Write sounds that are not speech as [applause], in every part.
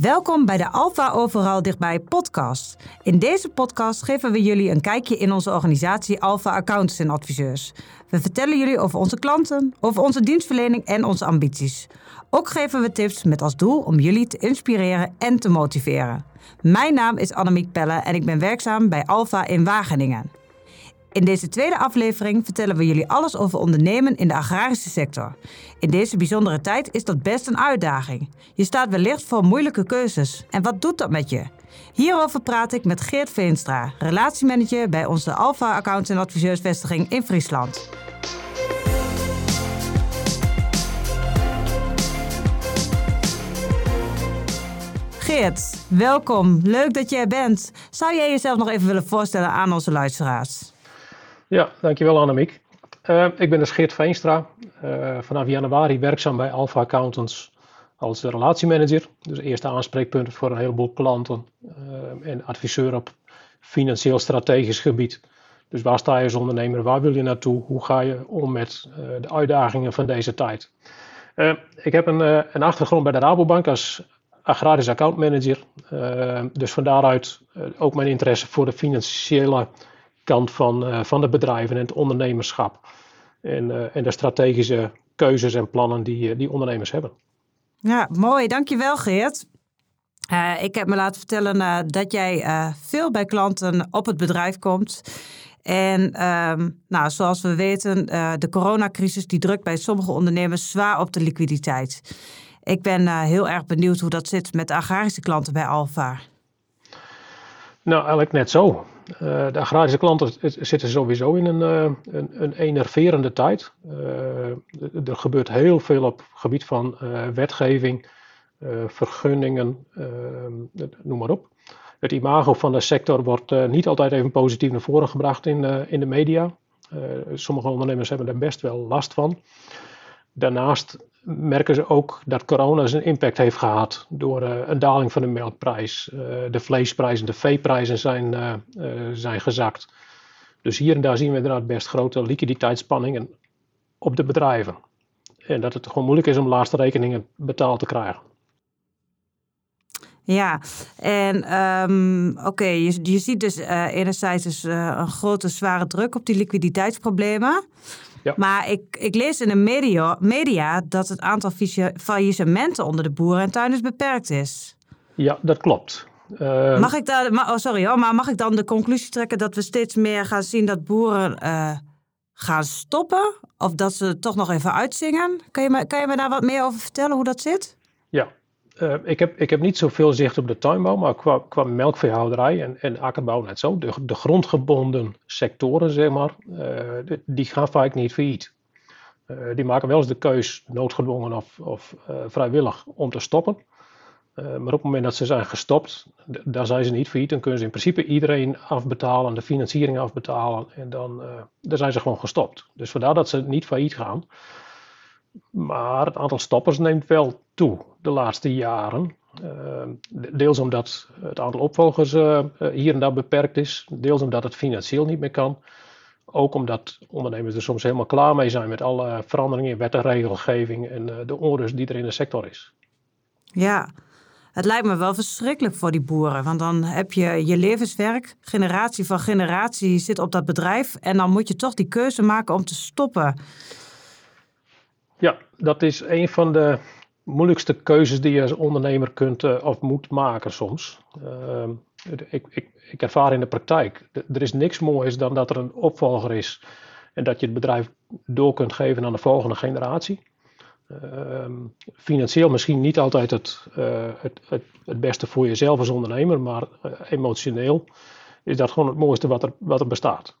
Welkom bij de Alpha Overal Dichtbij podcast. In deze podcast geven we jullie een kijkje in onze organisatie Alpha Accountants en Adviseurs. We vertellen jullie over onze klanten, over onze dienstverlening en onze ambities. Ook geven we tips met als doel om jullie te inspireren en te motiveren. Mijn naam is Annemiek Pelle en ik ben werkzaam bij Alpha in Wageningen. In deze tweede aflevering vertellen we jullie alles over ondernemen in de agrarische sector. In deze bijzondere tijd is dat best een uitdaging. Je staat wellicht voor moeilijke keuzes. En wat doet dat met je? Hierover praat ik met Geert Veenstra, relatiemanager bij onze Alpha Accounts en Adviseursvestiging in Friesland. Geert, welkom. Leuk dat je er bent. Zou jij jezelf nog even willen voorstellen aan onze luisteraars? Ja, dankjewel Annemiek. Uh, ik ben dus Geert Veenstra, uh, vanaf januari werkzaam bij Alpha Accountants als relatiemanager. Dus eerste aanspreekpunt voor een heleboel klanten uh, en adviseur op financieel strategisch gebied. Dus waar sta je als ondernemer, waar wil je naartoe, hoe ga je om met de uitdagingen van deze tijd. ik heb een, een, achtergrond bij de Rabobank als agrarisch accountmanager. dus van daaruit ook mijn interesse voor de financiële kant van, uh, van de bedrijven en het ondernemerschap. En, uh, en de strategische keuzes en plannen die, eh, die ondernemers hebben. Ja, mooi. Dankjewel Geert. Uh, ik heb me laten vertellen uh, dat jij uh, veel bij klanten op het bedrijf komt. En ehm, nou, zoals we weten, de coronacrisis die drukt bij sommige ondernemers zwaar op de liquiditeit. Ik ben heel erg benieuwd hoe dat zit met de agrarische klanten bij Alfa. Nou, eigenlijk net zo. Uh, de agrarische klanten zitten sowieso in een, uh, een, een enerverende tijd. Uh, er gebeurt heel veel op het gebied van wetgeving, vergunningen, noem maar op. Het imago van de sector wordt niet altijd even positief naar voren gebracht in, in de media. sommige ondernemers hebben er best wel last van. Daarnaast merken ze ook dat corona zijn impact heeft gehad door uh, een daling van de melkprijs. Uh, de vleesprijzen, de veeprijzen zijn, uh, zijn gezakt. Dus hier en daar zien we inderdaad best grote liquiditeitsspanningen op de bedrijven. En dat het gewoon moeilijk is om laatste rekeningen betaald te krijgen. Ja, en um, oké, je, je, ziet dus enerzijds dus, een grote zware druk op die liquiditeitsproblemen. Maar ik, ik lees in de media, media dat het aantal faillissementen onder de boeren en tuinders beperkt is. Ja, dat klopt. Uh, mag ik daar, oh sorry hoor, maar mag ik dan de conclusie trekken dat we steeds meer gaan zien dat boeren uh, gaan stoppen? Of dat ze toch nog even uitzingen? Kan je, me, kan je me daar wat meer over vertellen hoe dat zit? Ja, uh, ik, heb, ik heb niet zoveel zicht op de tuinbouw, maar qua, qua melkveehouderij en, en akkerbouw net zo. De, de grondgebonden sectoren, zeg maar, uh, die gaan vaak niet failliet. Uh, die maken wel eens de keus, noodgedwongen of, of vrijwillig, om te stoppen. maar op het moment dat ze zijn gestopt, daar zijn ze niet failliet. Dan kunnen ze in principe iedereen afbetalen, de financiering afbetalen. En dan, dan zijn ze gewoon gestopt. Dus vandaar dat ze niet failliet gaan. Maar het aantal stoppers neemt wel toe de laatste jaren. Uh, deels omdat het aantal opvolgers uh, hier en daar beperkt is, deels omdat het financieel niet meer kan. Ook omdat ondernemers er soms helemaal klaar mee zijn met alle veranderingen in wet en regelgeving en uh, de onrust die er in de sector is. Ja, het lijkt me wel verschrikkelijk voor die boeren. Want dan heb je je levenswerk, generatie van generatie zit op dat bedrijf. En dan moet je toch die keuze maken om te stoppen. Ja, dat is een van de moeilijkste keuzes die je als ondernemer kunt uh, of moet maken soms. Uh, ik, ik, ik, ervaar in de praktijk, er is niks moois dan dat er een opvolger is en dat je het bedrijf door kunt geven aan de volgende generatie. Uh, financieel misschien niet altijd het, uh, het, het, het, beste voor jezelf als ondernemer, maar uh, emotioneel is dat gewoon het mooiste wat er, wat er bestaat.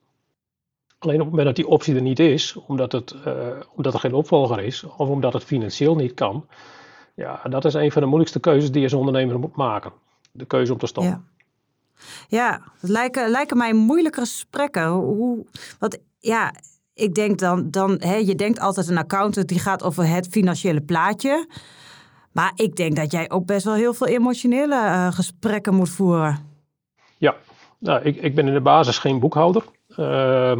Alleen op het moment dat die optie er niet is, omdat, het, uh, omdat er geen opvolger is, of omdat het financieel niet kan, ja, dat is een van de moeilijkste keuzes die je als ondernemer moet maken. De keuze om te stoppen. Ja. Ja, het lijken, lijken mij moeilijke gesprekken. Hoe, wat, ja, ik denk dan, dan hè, je denkt altijd een accountant die gaat over het financiële plaatje. Maar ik denk dat jij ook best wel heel veel emotionele uh, gesprekken moet voeren. Ja, nou, ik, ik ben in de basis geen boekhouder. Uh,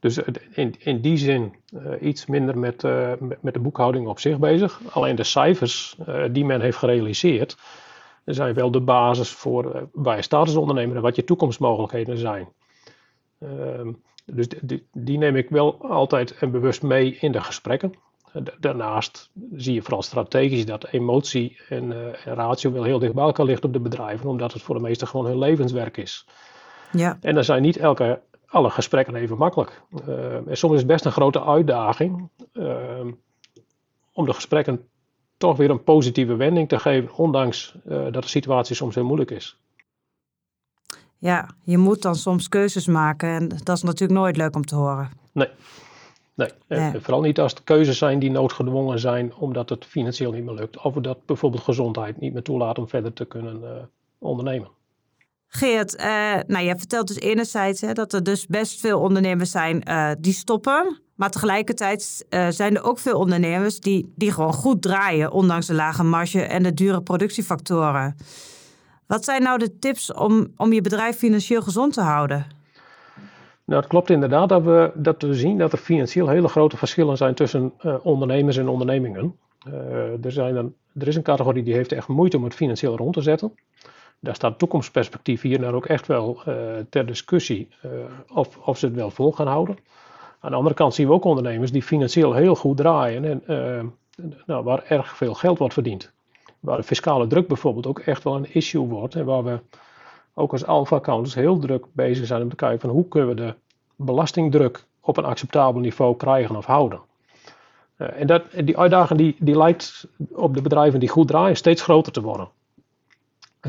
dus in, in die zin uh, iets minder met, uh, met de boekhouding op zich bezig. Alleen de cijfers uh, die men heeft gerealiseerd, zijn wel de basis voor uh, waar je staat als ondernemer en wat je toekomstmogelijkheden zijn. Ehm, dus die, die, neem ik wel altijd en bewust mee in de gesprekken. Daarnaast zie je vooral strategisch dat emotie en, en ratio wel heel dicht bij elkaar ligt op de bedrijven, omdat het voor de meesten gewoon hun levenswerk is. Ja. En dan zijn niet elke, alle gesprekken even makkelijk. Uh, en soms is het best een grote uitdaging uh, om de gesprekken toch weer een positieve wending te geven, ondanks uh, dat de situatie soms heel moeilijk is. Ja, je moet dan soms keuzes maken en dat is natuurlijk nooit leuk om te horen. Nee, nee. En vooral niet als het keuzes zijn die noodgedwongen zijn omdat het financieel niet meer lukt. Of dat bijvoorbeeld gezondheid niet meer toelaat om verder te kunnen uh, ondernemen. Geert, uh, nou, je vertelt dus enerzijds hè, dat er dus best veel ondernemers zijn uh, die stoppen. Maar tegelijkertijd uh, zijn er ook veel ondernemers die, die gewoon goed draaien, ondanks de lage marge en de dure productiefactoren. Wat zijn nou de tips om, om je bedrijf financieel gezond te houden? Nou, het klopt inderdaad dat we, dat we zien dat er financieel hele grote verschillen zijn tussen ondernemers en ondernemingen. er, zijn er is een categorie die heeft echt moeite om het financieel rond te zetten daar staat toekomstperspectief hier nou ook echt wel uh, ter discussie uh, of, of ze het wel vol gaan houden. Aan de andere kant zien we ook ondernemers die financieel heel goed draaien en uh, nou, waar erg veel geld wordt verdiend. Waar de fiscale druk bijvoorbeeld ook echt wel een issue wordt en waar we ook als alpha accountants heel druk bezig zijn om te kijken van hoe kunnen we de belastingdruk op een acceptabel niveau krijgen of houden. en dat, die uitdaging die, die lijkt op de bedrijven die goed draaien steeds groter te worden.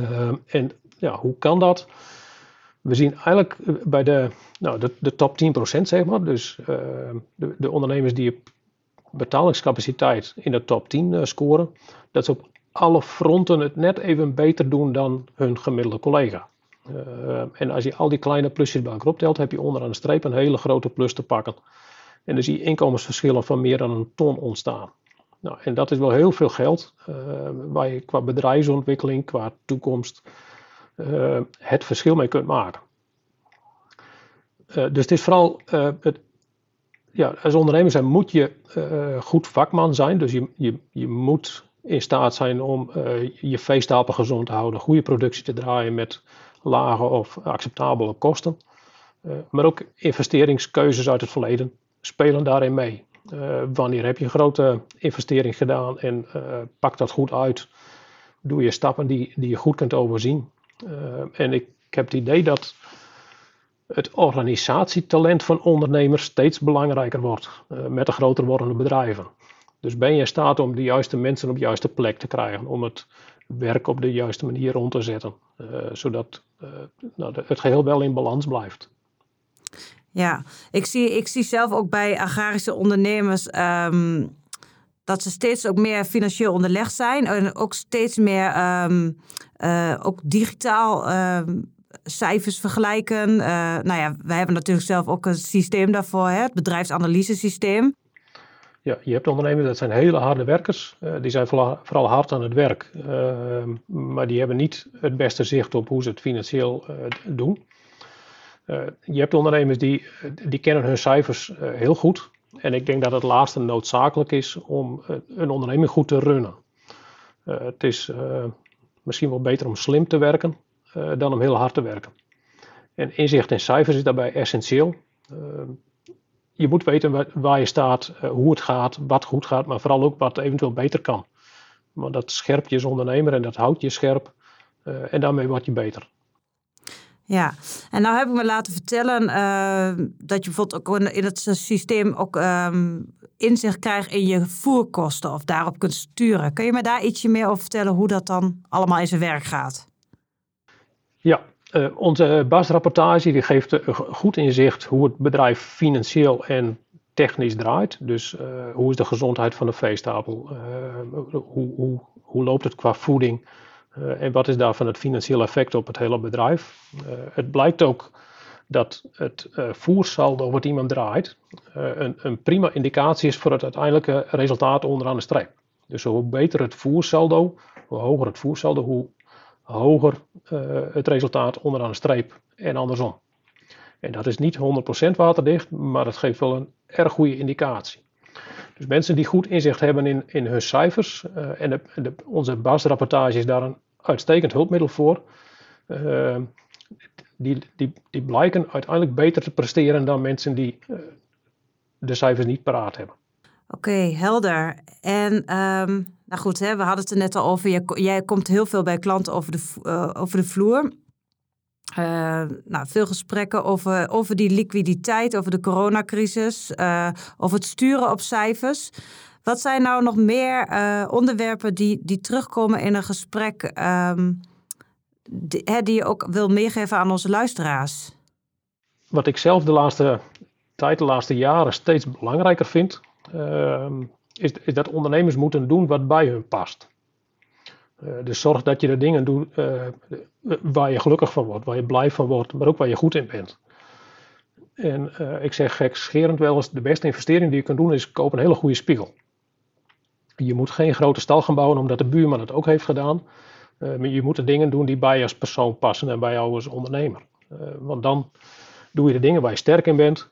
Ehm, en ja, hoe kan dat? We zien eigenlijk eh, bij de, nou, de, de top 10%, zeg maar, dus ehm, de, de, ondernemers die betalingscapaciteit in de top 10 uh, eh, scoren, dat ze op alle fronten het net even beter doen dan hun gemiddelde collega. Ehm, en als je al die kleine plusjes bij elkaar optelt, heb je onderaan de streep een hele grote plus te pakken. En dan zie je inkomensverschillen van meer dan een ton ontstaan. Nou, en dat is wel heel veel geld uh, waar je qua bedrijfsontwikkeling, qua toekomst, uh, het verschil mee kunt maken. Uh, dus het is vooral, het, ja, als ondernemer zijn moet je goed vakman zijn. Dus je, je, je moet in staat zijn om je veestapel gezond te houden, goede productie te draaien met lage of acceptabele kosten. maar ook investeringskeuzes uit het verleden spelen daarin mee. Uh, wanneer heb je een grote investering gedaan en uh, pak dat goed uit? Doe je stappen die, die je goed kunt overzien. Uh, en ik, ik, heb het idee dat het organisatietalent van ondernemers steeds belangrijker wordt met de groter wordende bedrijven. Dus ben je in staat om de juiste mensen op de juiste plek te krijgen, om het werk op de juiste manier rond te zetten, zodat nou, het geheel wel in balans blijft. Ja, ik zie, ik zie zelf ook bij agrarische ondernemers ehm, dat ze steeds ook meer financieel onderlegd zijn. En ook steeds meer um, uh, ook digitaal um, cijfers vergelijken. Uh, nou ja, wij hebben natuurlijk zelf ook een systeem daarvoor, hè, het bedrijfsanalysesysteem. Ja, je hebt ondernemers dat zijn hele harde werkers. Uh, die zijn vooral, hard aan het werk. maar die hebben niet het beste zicht op hoe ze het financieel doen. Uh, je hebt ondernemers die, die kennen hun cijfers uh, heel goed. En ik denk dat het laatste noodzakelijk is om uh, een onderneming goed te runnen. het is misschien wel beter om slim te werken dan om heel hard te werken. En inzicht in cijfers is daarbij essentieel. je moet weten waar, waar je staat, hoe het gaat, wat goed gaat, maar vooral ook wat eventueel beter kan. Want dat scherpt je als ondernemer en dat houdt je scherp. en daarmee word je beter. Ja, en nou heb ik me laten vertellen uh, dat je bijvoorbeeld ook in het systeem ook um, inzicht krijgt in je voerkosten of daarop kunt sturen. Kun je me daar ietsje meer over vertellen hoe dat dan allemaal in zijn werk gaat? Ja, uh, onze basisrapportage die geeft uh, goed inzicht hoe het bedrijf financieel en technisch draait. Dus hoe is de gezondheid van de veestapel? hoe, hoe, hoe loopt het qua voeding? Uh, en wat is daarvan het financiële effect op het hele bedrijf? Uh, het blijkt ook dat het uh, voersaldo wat iemand draait een, een, prima indicatie is voor het uiteindelijke resultaat onderaan de streep. Dus hoe beter het voersaldo, hoe hoger het voersaldo, hoe hoger het resultaat onderaan de streep en andersom. En dat is niet 100% waterdicht, maar dat geeft wel een erg goede indicatie. Dus mensen die goed inzicht hebben in, in hun cijfers, en, de, onze basisrapportage is daar een uitstekend hulpmiddel voor. die, die, die blijken uiteindelijk beter te presteren dan mensen die de cijfers niet paraat hebben. Oké, helder. En um, nou goed, hè, we hadden het er net al over. Jij, jij komt heel veel bij klanten over de, uh, over de vloer. Uh, nou, veel gesprekken over, over die liquiditeit, over de coronacrisis, uh, over het sturen op cijfers. Wat zijn nou nog meer onderwerpen die, die terugkomen in een gesprek um, die, hè, die je ook wil meegeven aan onze luisteraars? Wat ik zelf de laatste tijd, de laatste jaren steeds belangrijker vind, Ehm, is, is dat ondernemers moeten doen wat bij hun past. Dus zorg dat je de dingen doet uh, waar je gelukkig van wordt, waar je blij van wordt, maar ook waar je goed in bent. En ik zeg gekscherend wel eens, de beste investering die je kunt doen is kopen een hele goede spiegel. Je moet geen grote stal gaan bouwen omdat de buurman het ook heeft gedaan. maar je moet de dingen doen die bij je als persoon passen en bij jou als ondernemer. want dan doe je de dingen waar je sterk in bent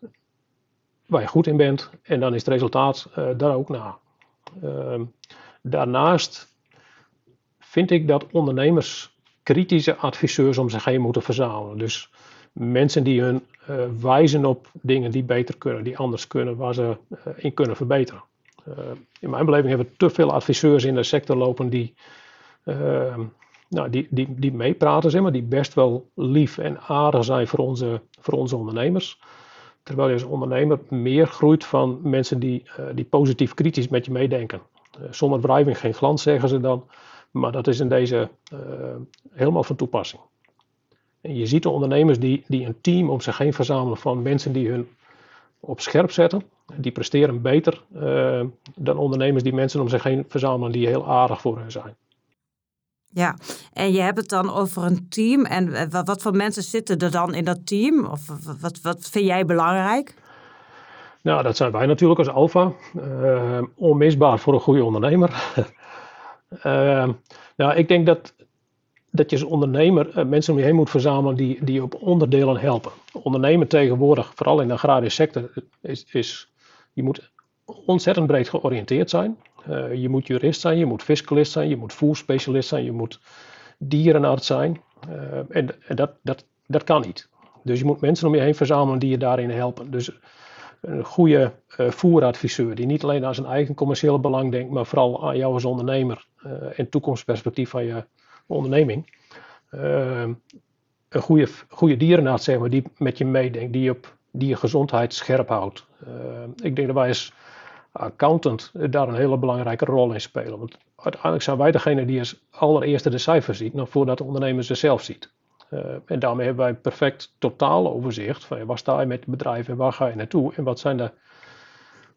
waar je goed in bent. En dan is het resultaat uh, daar ook na. Uh, daarnaast vind ik dat ondernemers kritische adviseurs om zich heen moeten verzamelen. Dus mensen die hun wijzen op dingen die beter kunnen, die anders kunnen, waar ze in kunnen verbeteren. In mijn beleving hebben we te veel adviseurs in de sector lopen die, ehm, nou, die, die, die meepraten, zeg maar, die best wel lief en aardig zijn voor onze, voor onze ondernemers. Terwijl je als ondernemer meer groeit van mensen die, uh, die positief kritisch met je meedenken. Zonder wrijving geen glans, zeggen ze dan. Maar dat is in deze helemaal van toepassing. En je ziet de ondernemers die, die een team om zich heen verzamelen van mensen die hun op scherp zetten. Die presteren beter dan ondernemers die mensen om zich heen verzamelen die heel aardig voor hen zijn. Ja, en je hebt het dan over een team. En eh, wat voor mensen zitten er dan in dat team? Of wat, wat vind jij belangrijk? Nou, dat zijn wij natuurlijk als Alfa. Uh, onmisbaar voor een goede ondernemer. uh, [laughs] nou, ik denk dat, dat je als ondernemer mensen om je heen moet verzamelen die, die op onderdelen helpen. Ondernemen tegenwoordig, vooral in de agrarische sector, is, is je moet ontzettend breed georiënteerd zijn. Uh, je moet jurist zijn, je moet fiscalist zijn, je moet voerspecialist zijn, je moet dierenarts zijn. En, en dat, dat, dat kan niet. Dus je moet mensen om je heen verzamelen die je daarin helpen. Dus een goede uh, voeradviseur die niet alleen aan zijn eigen commerciële belang denkt, maar vooral aan jou als ondernemer en toekomstperspectief van je onderneming. een goede, goede dierenarts, zeg maar, die met je meedenkt, die, op, die je gezondheid scherp houdt. ik denk dat wij als accountant daar een hele belangrijke rol in spelen. Want uiteindelijk zijn wij degene die als allereerste de cijfers ziet, nog voordat de ondernemer ze zelf ziet. Uh, en daarmee hebben wij een perfect totaal overzicht van waar sta je met het bedrijf en waar ga je naartoe en wat zijn de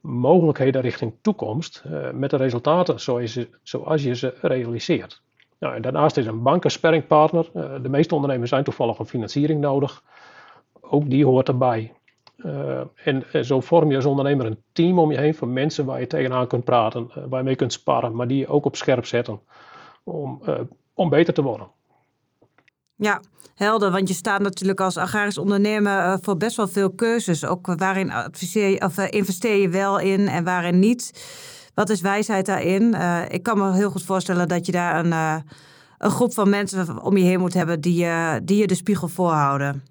mogelijkheden richting toekomst uh, met de resultaten zoals je, zoals je ze realiseert. Nou, en daarnaast is een bank een sparringpartner. Uh, de meeste ondernemers zijn toevallig een financiering nodig. Ook die hoort erbij. Uh, en, zo vorm je als ondernemer een team om je heen van mensen waar je tegenaan kunt praten, uh, waar je mee kunt sparren, maar die je ook op scherp zetten om, uh, om beter te worden. Ja, helder. Want je staat natuurlijk als agrarisch ondernemer voor best wel veel keuzes. Ook waarin adviseer je, of, investeer je wel in en waarin niet. Wat is wijsheid daarin? ik kan me heel goed voorstellen dat je daar een, een groep van mensen om je heen moet hebben die je de spiegel voorhouden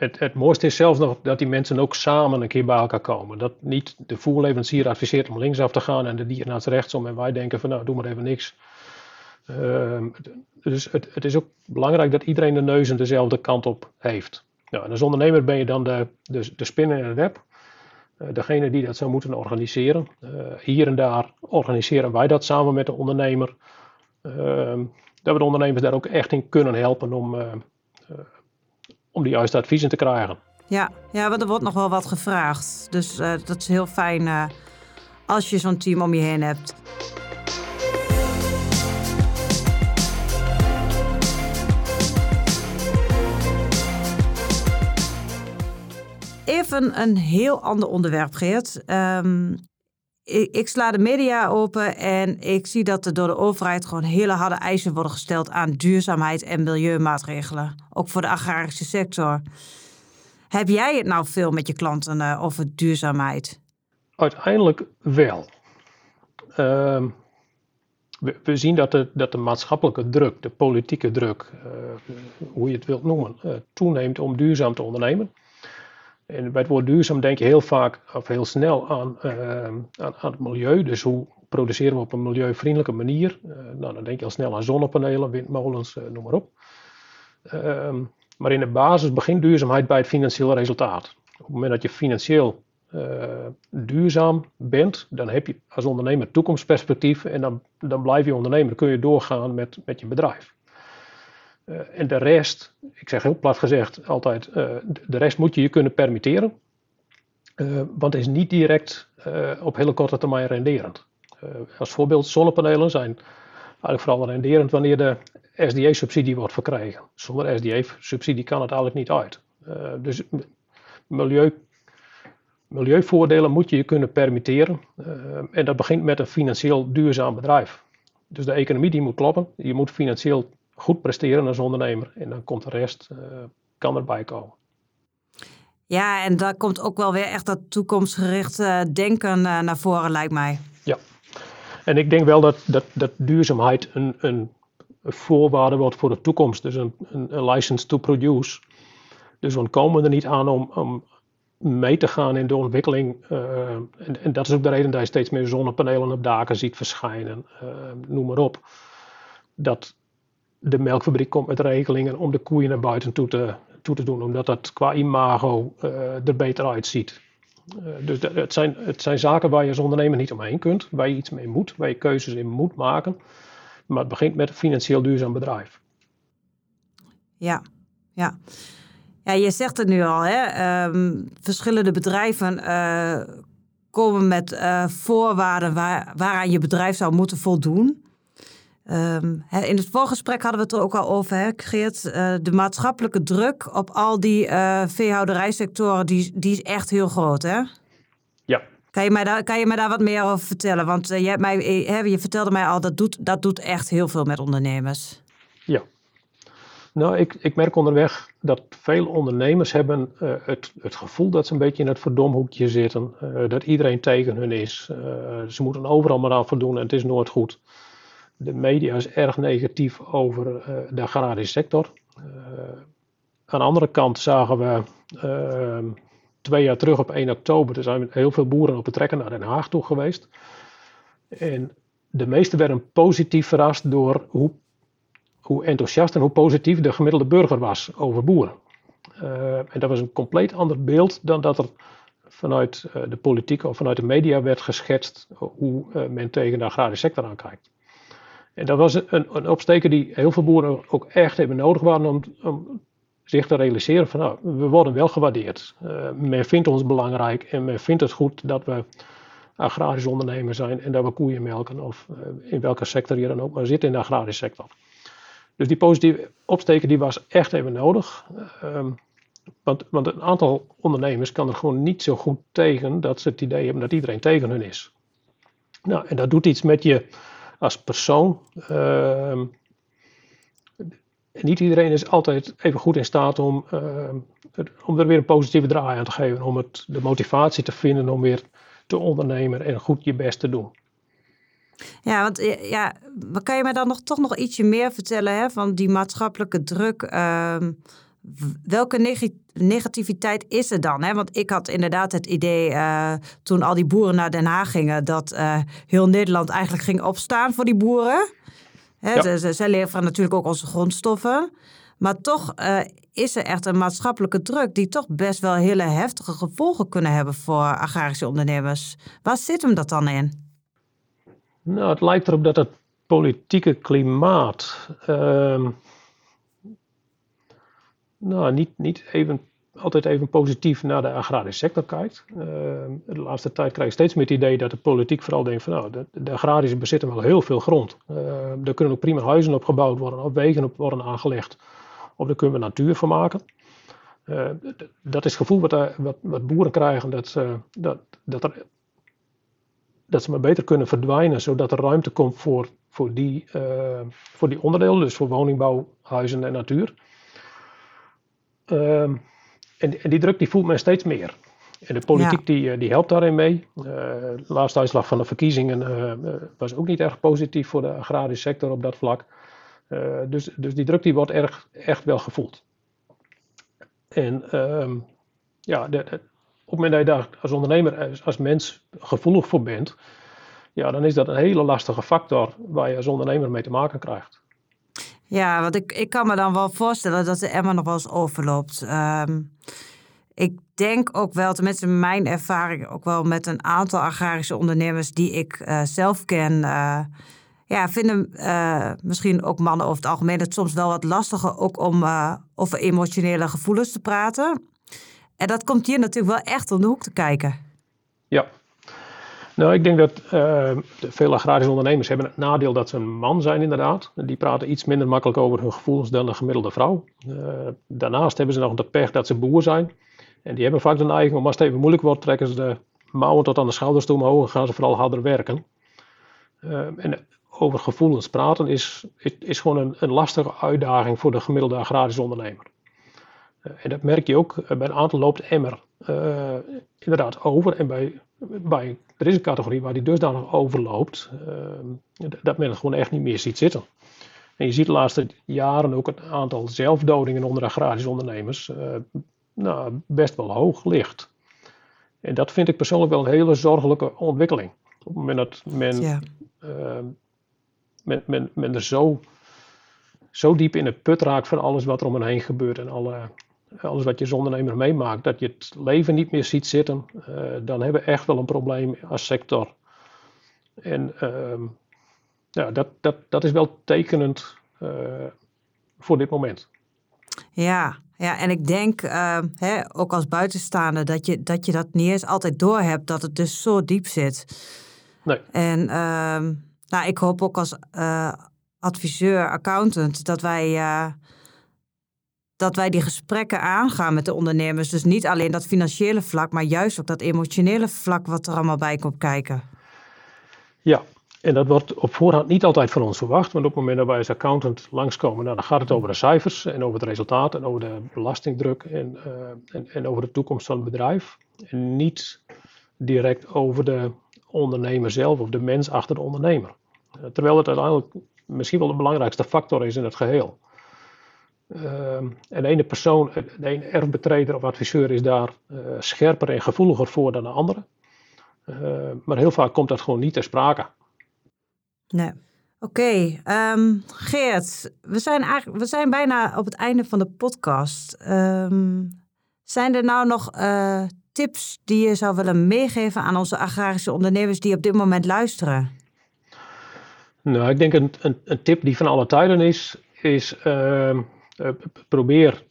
het, het mooiste is zelfs nog dat die mensen ook samen een keer bij elkaar komen. Dat niet de voerleverancier adviseert om linksaf te gaan en de dierenarts rechtsom en wij denken van nou doe maar even niks. Uh, dus het, het, is ook belangrijk dat iedereen de neuzen dezelfde kant op heeft. Nou, en als ondernemer ben je dan de, de, de spin in het web. Uh, degene die dat zou moeten organiseren. Uh, hier en daar organiseren wij dat samen met de ondernemer. Ehm, dat we de ondernemers daar ook echt in kunnen helpen om eh, om de juiste adviezen te krijgen. Ja, ja want er wordt nog wel wat gevraagd. Dus uh, dat is heel fijn uh, als je zo'n team om je heen hebt. Even een heel ander onderwerp, Geert. Um, ik, ik, sla de media open en ik zie dat er door de overheid gewoon hele harde eisen worden gesteld aan duurzaamheid en milieumaatregelen. Ook voor de agrarische sector. Heb jij het nou veel met je klanten uh, over duurzaamheid? Uiteindelijk wel. Uh, we, zien dat de, dat de maatschappelijke druk, de politieke druk, hoe je het wilt noemen, toeneemt om duurzaam te ondernemen. En bij het woord duurzaam denk je heel vaak of heel snel aan, aan, aan, het milieu. Dus hoe produceren we op een milieuvriendelijke manier? nou, dan denk je al snel aan zonnepanelen, windmolens, noem maar op. Ehm, maar in de basis begint duurzaamheid bij het financiële resultaat. Op het moment dat je financieel uh, duurzaam bent, dan heb je als ondernemer toekomstperspectief en dan, dan blijf je ondernemer, dan kun je doorgaan met, met je bedrijf. Uh, en de rest, ik zeg heel plat gezegd altijd, uh, de rest moet je je kunnen permitteren, want het is niet direct op hele korte termijn renderend. als voorbeeld, zonnepanelen zijn eigenlijk vooral renderend wanneer de SDA-subsidie wordt verkregen. Zonder SDA-subsidie kan het eigenlijk niet uit. dus milieu milieuvoordelen moet je je kunnen permitteren. En dat begint met een financieel duurzaam bedrijf. Dus de economie die moet kloppen. Je moet financieel goed presteren als ondernemer. En dan komt de rest, uh, kan erbij komen. Ja, en daar komt ook wel weer echt dat toekomstgericht denken naar voren, lijkt mij. Ja, en ik denk wel dat, dat, dat duurzaamheid een, een voorwaarde wordt voor de toekomst. Dus een, een, een license to produce. Dus we komen er niet aan om, om mee te gaan in de ontwikkeling. Uh, en, en, dat is ook de reden dat je steeds meer zonnepanelen op daken ziet verschijnen, noem maar op. Dat de melkfabriek komt met regelingen om de koeien naar buiten toe te, toe te doen, omdat dat qua imago uh, er beter uitziet. dus dat, het, zijn, het zijn zaken waar je als ondernemer niet omheen kunt, waar je iets mee moet, waar je keuzes in moet maken. Maar het begint met een financieel duurzaam bedrijf. Ja, ja. Ja, je zegt het nu al, hè? Ehm, verschillende bedrijven uh, komen met voorwaarden waar, waaraan je bedrijf zou moeten voldoen. Um, hè, in het voorgesprek hadden we het er ook al over, hè, Geert. Uh, de maatschappelijke druk op al die veehouderijsectoren, die, die is echt heel groot, hè? Ja. Kan je mij daar, kan je mij daar wat meer over vertellen? Want je, hebt mij, je vertelde mij al, dat doet, dat doet echt heel veel met ondernemers. Ja, nou, ik, ik merk onderweg dat veel ondernemers hebben het, het gevoel dat ze een beetje in het verdomhoekje zitten. Dat iedereen tegen hun is. Ze moeten overal maar aan voldoen en het is nooit goed. De media is erg negatief over de agrarische sector. aan de andere kant zagen we ehm, twee jaar terug op 1 oktober, er zijn heel veel boeren op het trekken naar Den Haag toe geweest. En de meesten werden positief verrast door hoe hoe enthousiast en hoe positief de gemiddelde burger was over boeren. Uh, en dat was een compleet ander beeld dan dat er vanuit de politiek of vanuit de media werd geschetst hoe men tegen de agrarische sector aankijkt. En dat was een, een opsteken die heel veel boeren ook echt hebben nodig waren om, om zich te realiseren van nou, we worden wel gewaardeerd. men vindt ons belangrijk en men vindt het goed dat we agrarisch ondernemer zijn en dat we koeien melken of in welke sector je dan ook maar zit in de agrarische sector. Dus die positieve opsteken die was echt even nodig. Um, want, want een aantal ondernemers kan er gewoon niet zo goed tegen dat ze het idee hebben dat iedereen tegen hun is. Nou, en dat doet iets met je als persoon. Uh, niet iedereen is altijd even goed in staat om, uh, om er weer een positieve draai aan te geven. Om het, de motivatie te vinden om weer te ondernemen en goed je best te doen. Ja, want ja, kan je mij dan nog, toch nog ietsje meer vertellen hè, van die maatschappelijke druk? Ehm, welke negativiteit is er dan? Hè? Want ik had inderdaad het idee uh, toen al die boeren naar Den Haag gingen, dat uh, heel Nederland eigenlijk ging opstaan voor die boeren. Hè, ja. ze, zij leveren natuurlijk ook onze grondstoffen. Maar toch uh, is er echt een maatschappelijke druk die toch best wel hele heftige gevolgen kunnen hebben voor agrarische ondernemers. Waar zit hem dat dan in? Nou, het lijkt erop dat het politieke klimaat uh, nou, niet, niet even, altijd even positief naar de agrarische sector kijkt. Uh, de laatste tijd krijg ik steeds meer het idee dat de politiek vooral denkt van nou, de, de agrarische bezitten wel heel veel grond. Uh, er kunnen ook prima huizen op gebouwd worden, of wegen op worden aangelegd, of daar kunnen we natuur van maken. Uh, dat is het gevoel wat, wat, wat boeren krijgen, dat, dat, dat dat ze maar beter kunnen verdwijnen, zodat er ruimte komt voor, voor, die, voor die onderdelen, dus voor woningbouw, huizen en natuur. Uh, en, en, die druk die voelt men steeds meer. En de politiek die, die helpt daarin mee. de laatste uitslag van de verkiezingen was ook niet erg positief voor de agrarische sector op dat vlak. dus, dus die druk die wordt erg, echt wel gevoeld. En ehm, ja, de, op het moment dat je daar als ondernemer, als, mens gevoelig voor bent, ja, dan is dat een hele lastige factor waar je als ondernemer mee te maken krijgt. Ja, want ik, ik kan me dan wel voorstellen dat de emmer nog wel eens overloopt. Ehm, ik denk ook wel, tenminste mijn ervaring, ook wel met een aantal agrarische ondernemers die ik uh, zelf ken. Uh, ja, vinden uh, misschien ook mannen over het algemeen het soms wel wat lastiger ook om over emotionele gevoelens te praten. En dat komt hier natuurlijk wel echt om de hoek te kijken. Ja. Nou, ik denk dat uh, veel agrarische ondernemers hebben het nadeel dat ze een man zijn inderdaad. Die praten iets minder makkelijk over hun gevoelens dan de gemiddelde vrouw. Uh, daarnaast hebben ze nog de pech dat ze boer zijn. En die hebben vaak de neiging om als het even moeilijk wordt, trekken ze de mouwen tot aan de schouders toe omhoog en gaan ze vooral harder werken. Uh, en over gevoelens praten is, is, gewoon een, een lastige uitdaging voor de gemiddelde agrarische ondernemer. Eh, en dat merk je ook, eh, bij een aantal loopt emmer inderdaad over. En bij, bij, er is een categorie waar die dusdanig overloopt, uh, dat men het gewoon echt niet meer ziet zitten. En je ziet de laatste jaren ook een aantal zelfdodingen onder agrarische ondernemers uh, nou, best wel hoog ligt. En dat vind ik persoonlijk wel een hele zorgelijke ontwikkeling. Op het moment dat men, ja. men, men, men er zo, zo diep in het put raakt van alles wat er om hen heen gebeurt en alle alles wat je als ondernemer meemaakt, dat je het leven niet meer ziet zitten, uh, dan hebben we echt wel een probleem als sector. En uh, ja, dat, dat, dat is wel tekenend uh, voor dit moment. Ja, ja, en ik denk, uh, hè, ook als buitenstaander, dat je, dat je dat niet eens altijd doorhebt, dat het dus zo diep zit. Nee. En ehm, nou, ik hoop ook als adviseur, accountant, dat wij dat wij die gesprekken aangaan met de ondernemers. Dus niet alleen dat financiële vlak, maar juist ook dat emotionele vlak wat er allemaal bij komt kijken. Ja, en dat wordt op voorhand niet altijd van ons verwacht. Want op het moment dat wij als accountant langskomen, nou, dan gaat het over de cijfers en over het resultaat en over de belastingdruk en, uh, en, en over de toekomst van het bedrijf. En niet direct over de ondernemer zelf of de mens achter de ondernemer. Terwijl het uiteindelijk misschien wel de belangrijkste factor is in het geheel. Ehm, en de ene persoon, de ene erfbetreder of adviseur is daar uh, scherper en gevoeliger voor dan de andere. Uh, maar heel vaak komt dat gewoon niet ter sprake. Nee. Oké, okay, um, ehm, Geert, we zijn, eigenlijk, we zijn bijna op het einde van de podcast. Um, zijn er nou nog uh, tips die je zou willen meegeven aan onze agrarische ondernemers die op dit moment luisteren? Nou, ik denk een, een, een tip die van alle tijden is, is probeer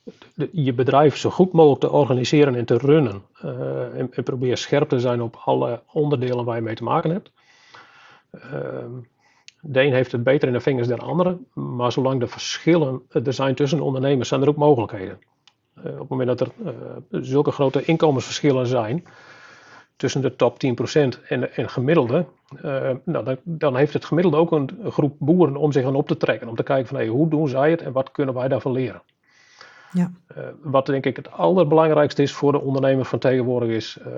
je bedrijf zo goed mogelijk te organiseren en te runnen. Uh, en, probeer scherp te zijn op alle onderdelen waar je mee te maken hebt. Ehm, de een heeft het beter in de vingers dan de andere, maar zolang er verschillen er zijn tussen ondernemers, zijn er ook mogelijkheden. Uh, op het moment dat er zulke grote inkomensverschillen zijn, tussen de top 10% en, en gemiddelde, uh, nou, dan, dan, heeft het gemiddelde ook een, groep boeren om zich aan op te trekken. Om te kijken van hey, hoe doen zij het en wat kunnen wij daarvan leren. Ja. Uh, wat denk ik het allerbelangrijkste is voor de ondernemer van tegenwoordig is, uh,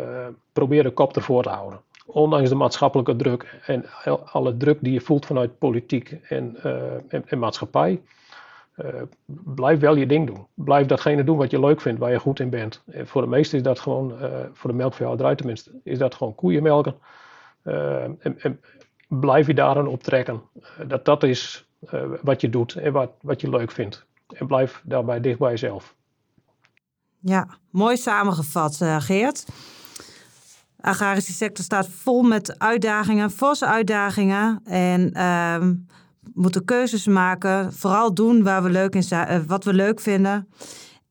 probeer de kop ervoor te houden. Ondanks de maatschappelijke druk en alle druk die je voelt vanuit politiek en, en, en maatschappij, uh, blijf wel je ding doen. Blijf datgene doen wat je leuk vindt, waar je goed in bent. En voor de meesten is dat gewoon, uh, voor de melkveehouderij tenminste, is dat gewoon koeienmelken. Uh, en, blijf je daaraan optrekken. dat dat is wat je doet en wat, wat je leuk vindt. En blijf daarbij dicht bij jezelf. Ja, mooi samengevat, Geert. De agrarische sector staat vol met uitdagingen, forse uitdagingen. En ehm, moeten keuzes maken. Vooral doen waar we leuk in uh, wat we leuk vinden.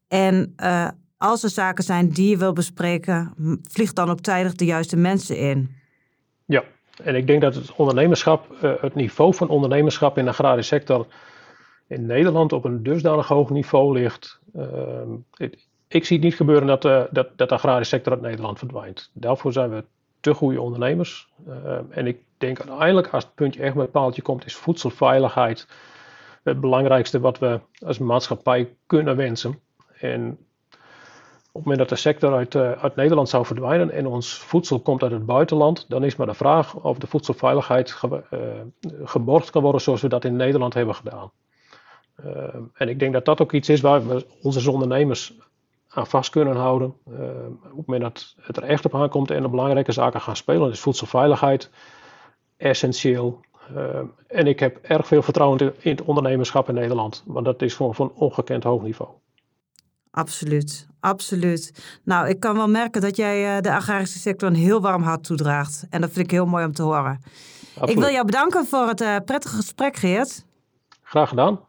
En uh, als er zaken zijn die je wil bespreken, vlieg dan ook tijdig de juiste mensen in. Ja, en ik denk dat het ondernemerschap, uh, het niveau van ondernemerschap in de agrarische sector in Nederland op een dusdanig hoog niveau ligt. Ehm, ik zie het niet gebeuren dat, dat, dat de agrarische sector uit Nederland verdwijnt. Daarvoor zijn we te goede ondernemers. Ehm, en ik denk uiteindelijk, als het puntje echt met het paaltje komt, is voedselveiligheid het belangrijkste wat we als maatschappij kunnen wensen. En op het moment dat de sector uit, uit Nederland zou verdwijnen en ons voedsel komt uit het buitenland, dan is maar de vraag of de voedselveiligheid geborgd kan worden zoals we dat in Nederland hebben gedaan. en ik denk dat dat ook iets is waar we onze ondernemers aan vast kunnen houden. op het moment dat het er echt op aankomt en de belangrijke zaken gaan spelen, is voedselveiligheid essentieel. Uh, en ik heb erg veel vertrouwen in het ondernemerschap in Nederland. Want dat is gewoon van een ongekend hoog niveau. Absoluut, absoluut. Nou, ik kan wel merken dat jij uh, de agrarische sector een heel warm hart toedraagt. En dat vind ik heel mooi om te horen. Absoluut. Ik wil jou bedanken voor het uh, prettige gesprek, Geert. Graag gedaan.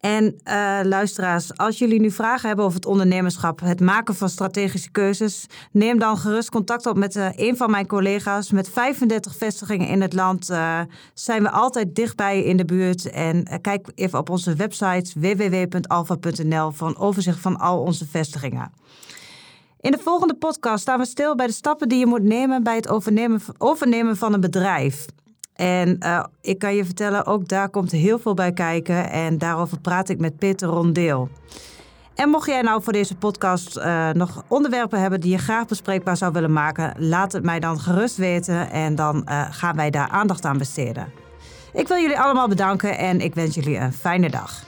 En uh, luisteraars, als jullie nu vragen hebben over het ondernemerschap, het maken van strategische keuzes, neem dan gerust contact op met uh, een van mijn collega's. Met 35 vestigingen in het land uh, zijn we altijd dichtbij in de buurt. En kijk even op onze website www.alfa.nl voor een overzicht van al onze vestigingen. In de volgende podcast staan we stil bij de stappen die je moet nemen bij het overnemen, overnemen van een bedrijf. En uh, ik kan je vertellen, ook daar komt heel veel bij kijken. En daarover praat ik met Peter Rondeel. En mocht jij nou voor deze podcast uh, nog onderwerpen hebben die je graag bespreekbaar zou willen maken, laat het mij dan gerust weten en dan uh, gaan wij daar aandacht aan besteden. Ik wil jullie allemaal bedanken en ik wens jullie een fijne dag.